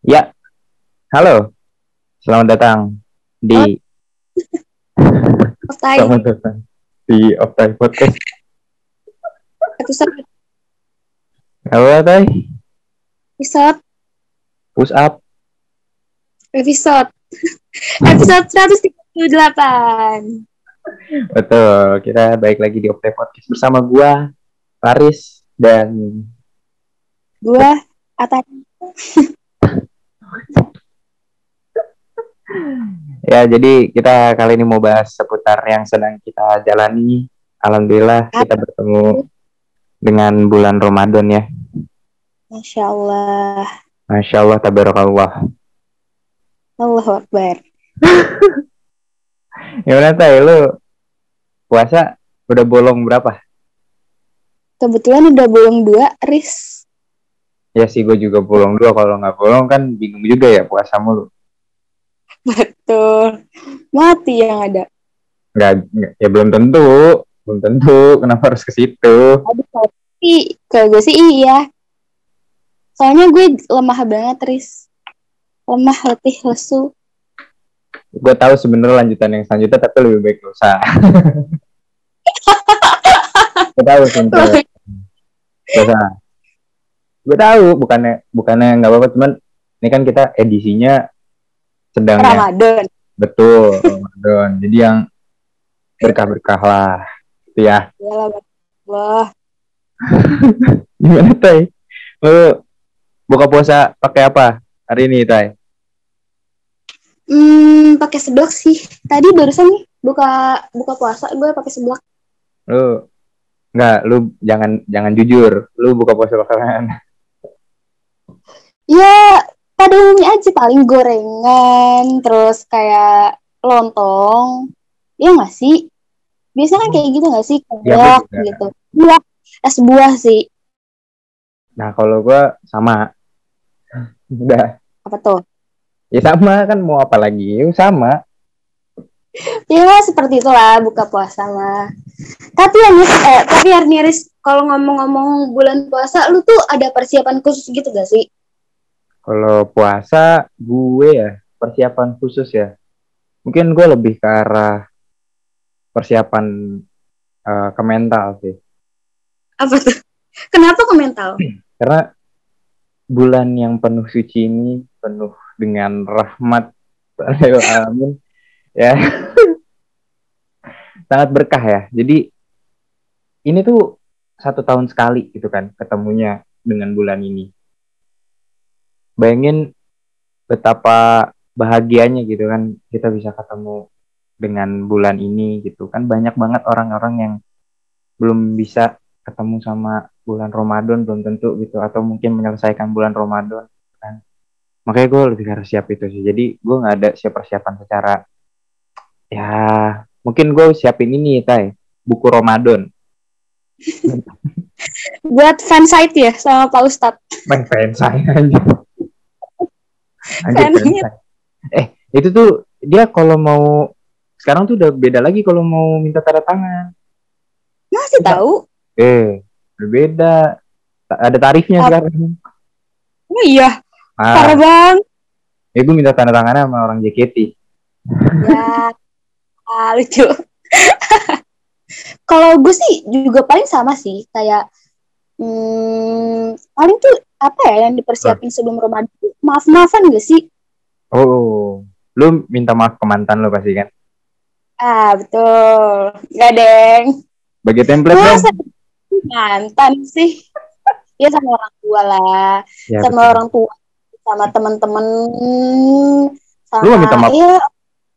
Ya, halo. Selamat datang di Otai, Selamat datang di Optai Podcast. episode, Halo, Tay. episode, Push up. episode, episode 138. Betul. Kita baik lagi di Optai Podcast bersama gua, Paris dan Gua Ata ya jadi kita kali ini mau bahas seputar yang sedang kita jalani. Alhamdulillah kita bertemu dengan bulan Ramadan ya. Masya Allah. Masya Allah, tabarakallah. Allahu Akbar. Gimana Tay, lu puasa udah bolong berapa? Kebetulan udah bolong dua, Riz. Ya sih gue juga bolong dua kalau nggak bolong kan bingung juga ya puasa mulu. Betul. Mati yang ada. Nggak, nggak- ya belum tentu, belum tentu. Kenapa harus ke situ? Aduh, tapi kalau gue sih iya. Soalnya gue lemah banget, Riz. Lemah, letih, lesu. Gue tahu sebenarnya lanjutan yang selanjutnya tapi lebih baik gak usah. gue tahu. Gak usah. Gue tahu bukannya bukannya nggak apa-apa cuman ini kan kita edisinya sedang Ramadan. betul Ramadan. Jadi yang berkah-berkah lah. Gitu ya. Yalah, Allah. Gimana Tay? Lu buka puasa pakai apa hari ini Tay? Hmm, pakai seblak sih. Tadi barusan nih buka buka puasa gue pakai seblak. Lu Enggak, lu jangan jangan jujur. Lu buka puasa pakai? Ya, pada umumnya aja paling gorengan, terus kayak lontong. Iya nggak sih? Biasanya kan kayak gitu nggak sih? Keblak betul. gitu. Iya, es buah sih. Nah, kalau gua sama. Udah. Apa tuh? Ya sama kan mau apa lagi? Ya sama. Ya seperti itulah buka puasa mah. Tapi ya Nis, eh, tapi ya Niris, kalau ngomong-ngomong bulan puasa, lu tuh ada persiapan khusus gitu gak sih? Kalau puasa gue ya persiapan khusus ya. Mungkin gue lebih ke arah persiapan eh, ke mental sih. Apa tuh? Kenapa ke mental? Karena bulan yang penuh suci ini penuh dengan rahmat alamin ya sangat berkah ya. Jadi ini tuh satu tahun sekali gitu kan ketemunya dengan bulan ini. Bayangin betapa bahagianya gitu kan kita bisa ketemu dengan bulan ini gitu kan. Banyak banget orang-orang yang belum bisa ketemu sama bulan Ramadan belum tentu gitu. Atau mungkin menyelesaikan bulan Ramadan kan. Makanya gue lebih harus siap itu sih. Jadi gue nggak ada siap persiapan secara ya mungkin gue siapin ini tay buku Ramadan. Buat fansite ya sama Pak Ustadz. main fansite aja Anjir, eh itu tuh dia kalau mau sekarang tuh udah beda lagi kalau mau minta tanda tangan. Masih tahu? eh berbeda ada tarifnya Apa? sekarang. Oh iya, ah. Parah bang. eh gue minta tanda tangannya sama orang JKT Ya, ah, lucu. Kalau gue sih juga paling sama sih, kayak hmm, paling tuh apa ya yang dipersiapin sebelum Ramadan? Maaf-maafan gak sih? Oh, lu minta maaf ke mantan lu pasti kan? Ah betul, gak deng. Bagi template dong. Masa mantan sih? Ya sama orang tua lah, Ya, sama betul. orang tua, sama teman-teman, sama Lu gak minta maaf? ya,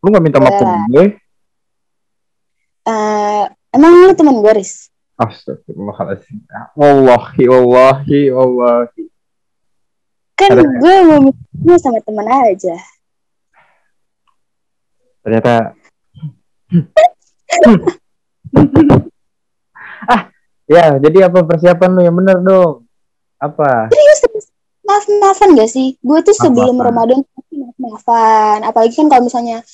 Lu gak minta maaf ke Boleh. gue? eh, emang lu teman gue, Riz? Astagfirullahaladzim. Wallahi, wallahi, wallahi. Kan Ada. gue mau minta sama teman aja. Ternyata. ah, ya. Jadi apa persiapan lu yang bener dong? Apa? Serius, serius. maaf-maafan gak sih? Gue tuh sebelum Maaf-maafan. Ramadan pasti maaf-maafan. Apalagi kan kalau misalnya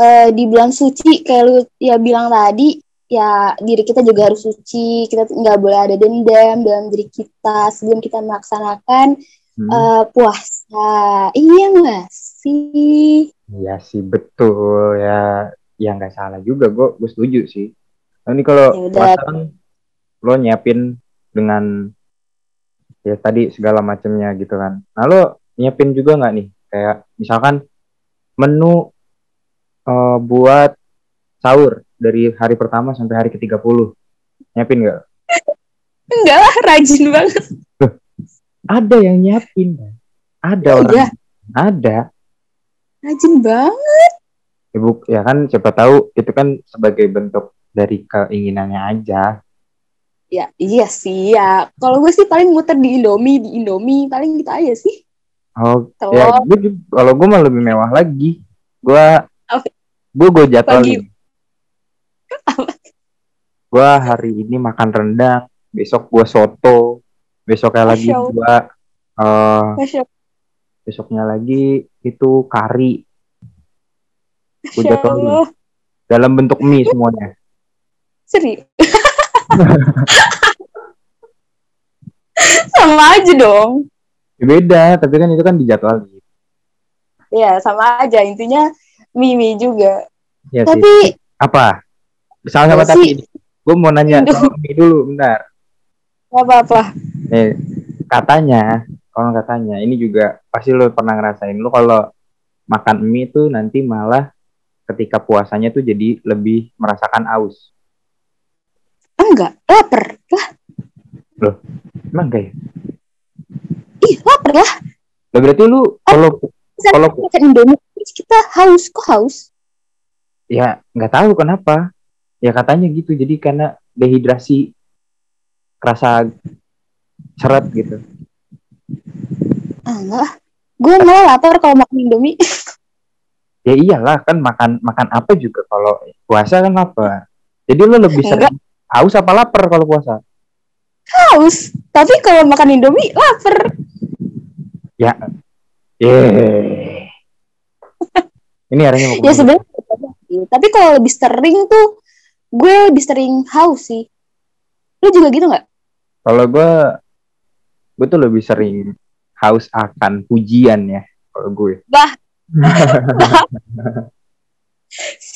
eh, di bulan suci kayak lu ya bilang tadi, ya diri kita juga harus suci. Kita nggak boleh ada dendam dalam diri kita sebelum kita melaksanakan Hmm. eh, puasa. Iya nggak sih? Iya sih betul ya. Ya nggak salah juga. Gue gue setuju sih. Nah, ini kalau Ya puasa kan lo nyiapin dengan ya tadi segala macamnya gitu kan. Nah lo nyiapin juga nggak nih kayak misalkan menu eh, buat sahur dari hari pertama sampai hari ke-30 nyiapin nggak? Enggak lah, rajin banget. Ada yang nyiapin? Ada Oh, orang iya? ada Rajin banget. ibu ya kan siapa tahu itu kan sebagai bentuk dari keinginannya aja Ya, iya sih ya. Kalau gue sih paling muter di Indomie, di Indomie paling gitu aja sih. oh Telur. ya gue kalau gue mah lebih mewah lagi gue Apa? gue gue Pagi. Gue hari ini makan rendang besok gue soto besoknya lagi gue eh, Masya besoknya lagi itu kari gue jadwalin Allah. dalam bentuk mie semuanya Serius. sama aja dong. Ya beda tapi kan itu kan dijadwalin Ya, sama aja. Intinya Mimi juga. ya sih Tapi apa sama-sama Ya tapi gue mau nanya mie dulu bentar nggak apa-apa. Eh, katanya, kalau katanya, ini juga pasti lo pernah ngerasain. Lo kalau makan mie tuh nanti malah ketika puasanya tuh jadi lebih merasakan aus. Enggak, lapar. Lah, Emang enggak ya? ih, lapar lah. Lah berarti lu kalau Bisa kalau makan Indomie, kita haus. Kok haus? ya nggak tahu kenapa. Ya katanya gitu. Jadi karena dehidrasi kerasa seret gitu. Ah, enggak. Gue malah lapar kalau makan Indomie. Ya iyalah kan makan makan apa juga kalau puasa kan lapar. Jadi lu lebih sering haus apa lapar kalau puasa? haus. Tapi kalau makan Indomie, lapar. Ya. Yeay. Ini arahnya mau Ya sebenarnya. Tapi kalau lebih sering tuh, gue lebih sering haus sih. Lu juga gitu nggak? Kalau gue, gue tuh lebih sering haus akan pujian ya. Kalau gue. Bah.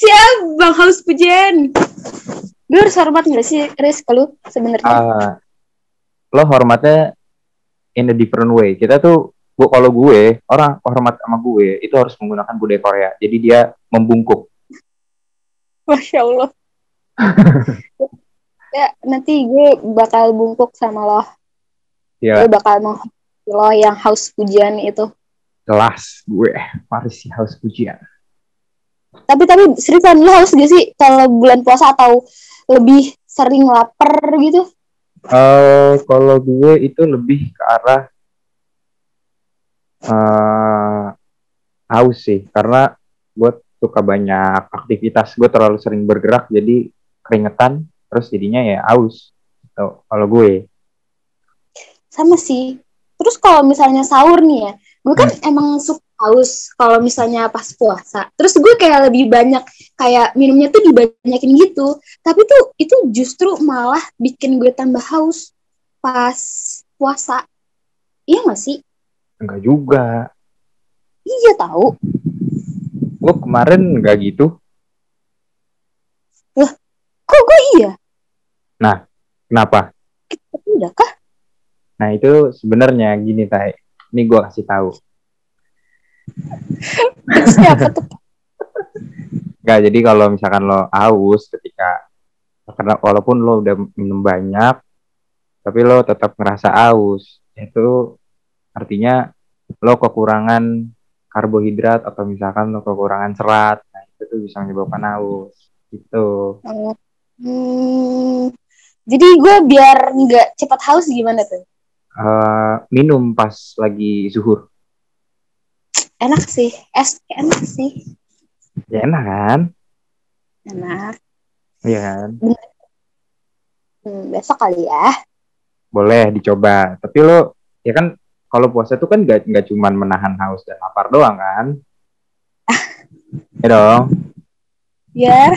Siap, Bang Haus Pujian. Gue harus hormat nggak sih, Riz, ke lu sebenarnya? Ah, lo hormatnya in a different way. Kita tuh, gua kalau gue orang hormat sama gue itu harus menggunakan budaya Korea. Jadi dia membungkuk. Masya Allah. ya, nanti gue bakal bungkuk sama lo. Ya Gue bakal mau lo yang haus pujian itu. kelas gue. Mari sih haus pujian. Tapi tapi seriusan lo haus gak sih kalau bulan puasa atau lebih sering lapar gitu? Eh kalau gue itu lebih ke arah eh haus sih karena gue suka banyak aktivitas gue terlalu sering bergerak jadi keringetan terus jadinya ya haus Tuh, kalau gue Sama sih. Terus kalau misalnya sahur nih ya, gue kan emang suka haus kalau misalnya pas puasa. Terus gue kayak lebih banyak kayak minumnya tuh dibanyakin gitu. Tapi tuh itu justru malah bikin gue tambah haus pas puasa. Iya gak sih? enggak juga Iya tahu. gue kemarin enggak gitu Iya? kenapa Tapi udah kah? nah itu sebenarnya gini tay ini gue kasih tahu Siapa tuh? Enggak, jadi kalau misalkan lo haus ketika karena walaupun lo udah minum banyak tapi lo tetap ngerasa haus itu artinya lo kekurangan karbohidrat atau misalkan lo kekurangan serat nah itu tuh bisa menyebabkan haus gitu Hmm, jadi gue biar nggak cepat haus gimana tuh? Eh, minum pas lagi zuhur. Enak sih, es enak sih, ya enak kan? Enak. Iya kan? Hmm, besok kali ya. boleh dicoba tapi lo ya kan kalau puasa tuh kan nggak nggak cuman menahan haus dan lapar doang kan? Ya dong Ya,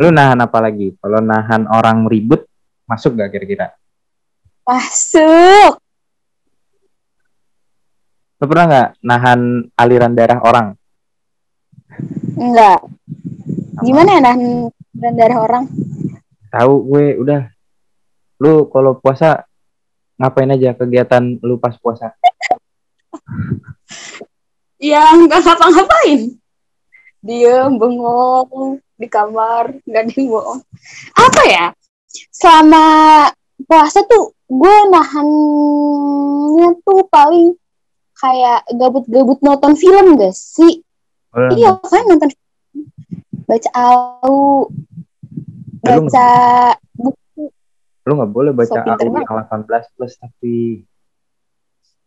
lu nahan apa lagi kalau nahan orang ribut masuk gak kira-kira masuk. Lo pernah nggak nahan aliran darah orang? Enggak. Gimana ya nahan aliran darah orang? Tahu gue udah. Lu kalau puasa ngapain aja kegiatan lu pas puasa? Ya nggak ngapa-ngapain. Diem, bengong di kamar, nggak ada yang bohong. Apa ya? Selama puasa tuh gue nahannya tuh paling kayak gabut-gabut nonton film gak sih? Oh, Iya kan nonton baca au, lu baca buku. Lu nggak boleh baca So AU yang 18 plus tapi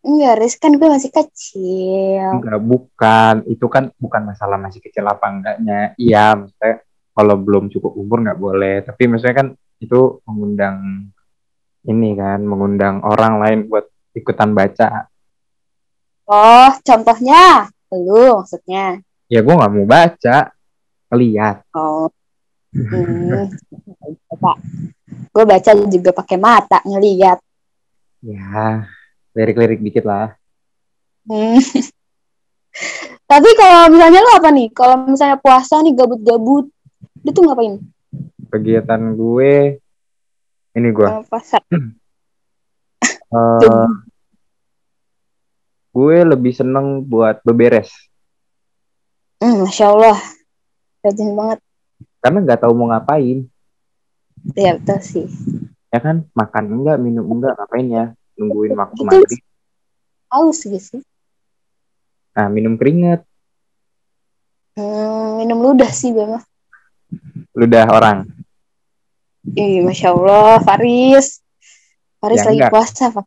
Enggak, Riz, kan gue masih kecil. enggak bukan itu kan bukan masalah masih kecil apa enggaknya. Iya, maksudnya kalau belum cukup umur nggak boleh. Tapi maksudnya kan itu mengundang ini kan, mengundang orang lain buat ikutan baca. Oh, contohnya lu maksudnya. Ya gue nggak mau baca, lihat. Oh. Hmm. Gue baca juga pakai mata ngeliat. Ya, lirik-lirik dikit lah. Hmm. Tapi kalau misalnya lu apa nih? Kalau misalnya puasa nih gabut-gabut, lu tuh ngapain? Kegiatan gue ini gue. Sama puasa. eh, gue lebih seneng buat beberes Hmm, Masya Allah. Rajin banget. karena nggak tahu mau ngapain. Ya betul sih. Ya kan, makan enggak, minum enggak, ngapain ya? Nungguin waktu Betul. maghrib. Haus gitu sih. Nah, minum keringet, Hmm, minum ludah sih gue mah. ludah orang. Ih, Masya Allah, Faris. Faris Ya, lagi enggak. puasa, Pak.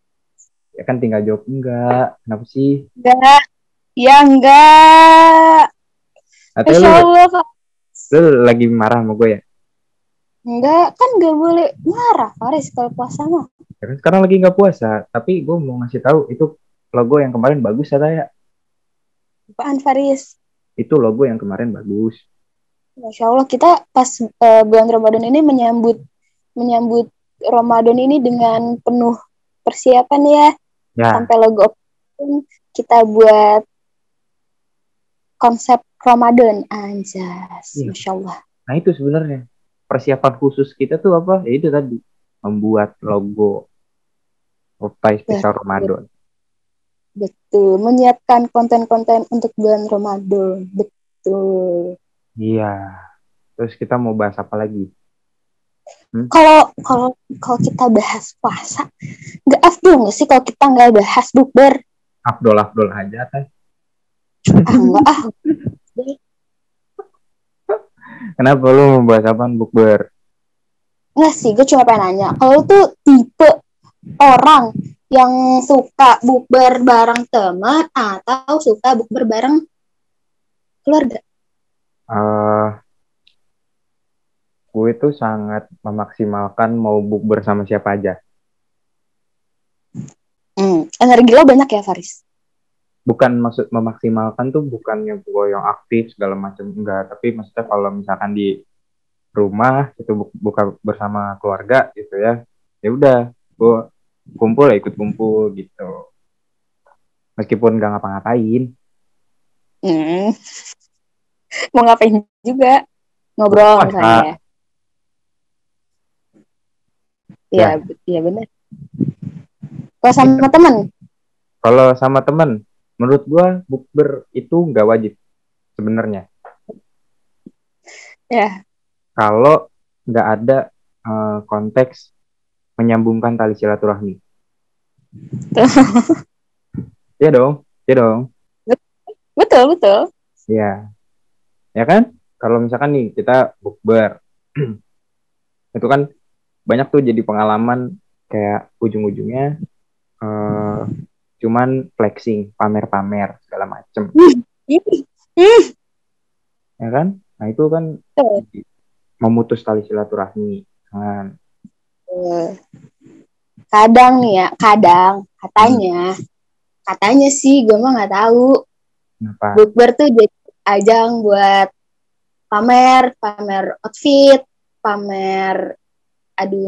Ya kan tinggal jawab enggak. Kenapa sih? Enggak. Ya enggak. Atau Masya lu, Allah, Pak. lu lagi marah sama gue ya? Enggak, kan gak boleh marah, Faris, kalau puasa mah. Ya sekarang lagi nggak puasa, tapi gue mau ngasih tahu itu logo yang kemarin bagus ya ya. Apaan, Faris? Itu logo yang kemarin bagus. Masya Allah, kita pas eh, bulan Ramadan ini menyambut menyambut Ramadan ini dengan penuh persiapan ya. Ya, Sampai logo pun kita buat konsep Ramadan. Anjas, Iya. Masya Allah. nah itu sebenarnya persiapan khusus kita tuh apa? Ya itu tadi membuat logo Opai spesial Ramadan. Betul, menyiapkan konten-konten untuk bulan Ramadan. Betul. Iya. Terus kita mau bahas apa lagi? Kalau kalau kalau kita bahas puasa, nggak afdol nggak sih kalau kita nggak bahas bukber? Abdul Abdul aja teh. Ah, enggak ah. Kenapa lu mau bahas apaan bukber? Nggak sih, gue cuma pengen nanya. Kalau tuh tipe orang yang suka bukber bareng teman atau suka bukber bareng keluarga? eh gue tuh sangat memaksimalkan mau bukber sama siapa aja. Hmm, energi lo banyak ya, Faris? Bukan maksud memaksimalkan tuh bukannya gue yang aktif segala macam enggak, tapi maksudnya kalau misalkan di rumah itu bu- buka bersama keluarga gitu ya. Ya udah, gue kumpul ya ikut kumpul gitu. Meskipun nggak ngapa-ngapain, Hmm. Mau ngapain juga? Ngobrol Puasa. misalnya. ya. Iya, be- iya benar. Kalau sama teman, kalau sama temen, menurut gue bukber itu nggak wajib sebenarnya. ya. Kalau nggak ada eh, konteks menyambungkan tali silaturahmi. Iya dong, iya dong. Betul, betul. Iya. Ya kan? Kalau misalkan nih kita bukber. itu kan banyak tuh jadi pengalaman kayak ujung-ujungnya eh cuman flexing, pamer-pamer segala macem, ya kan? Nah, itu kan betul. Memutus tali silaturahmi. Kan? Kadang nih ya, kadang katanya, katanya sih gue mah nggak tahu. Kenapa? Bukber tuh jadi ajang buat pamer, pamer outfit, pamer adunan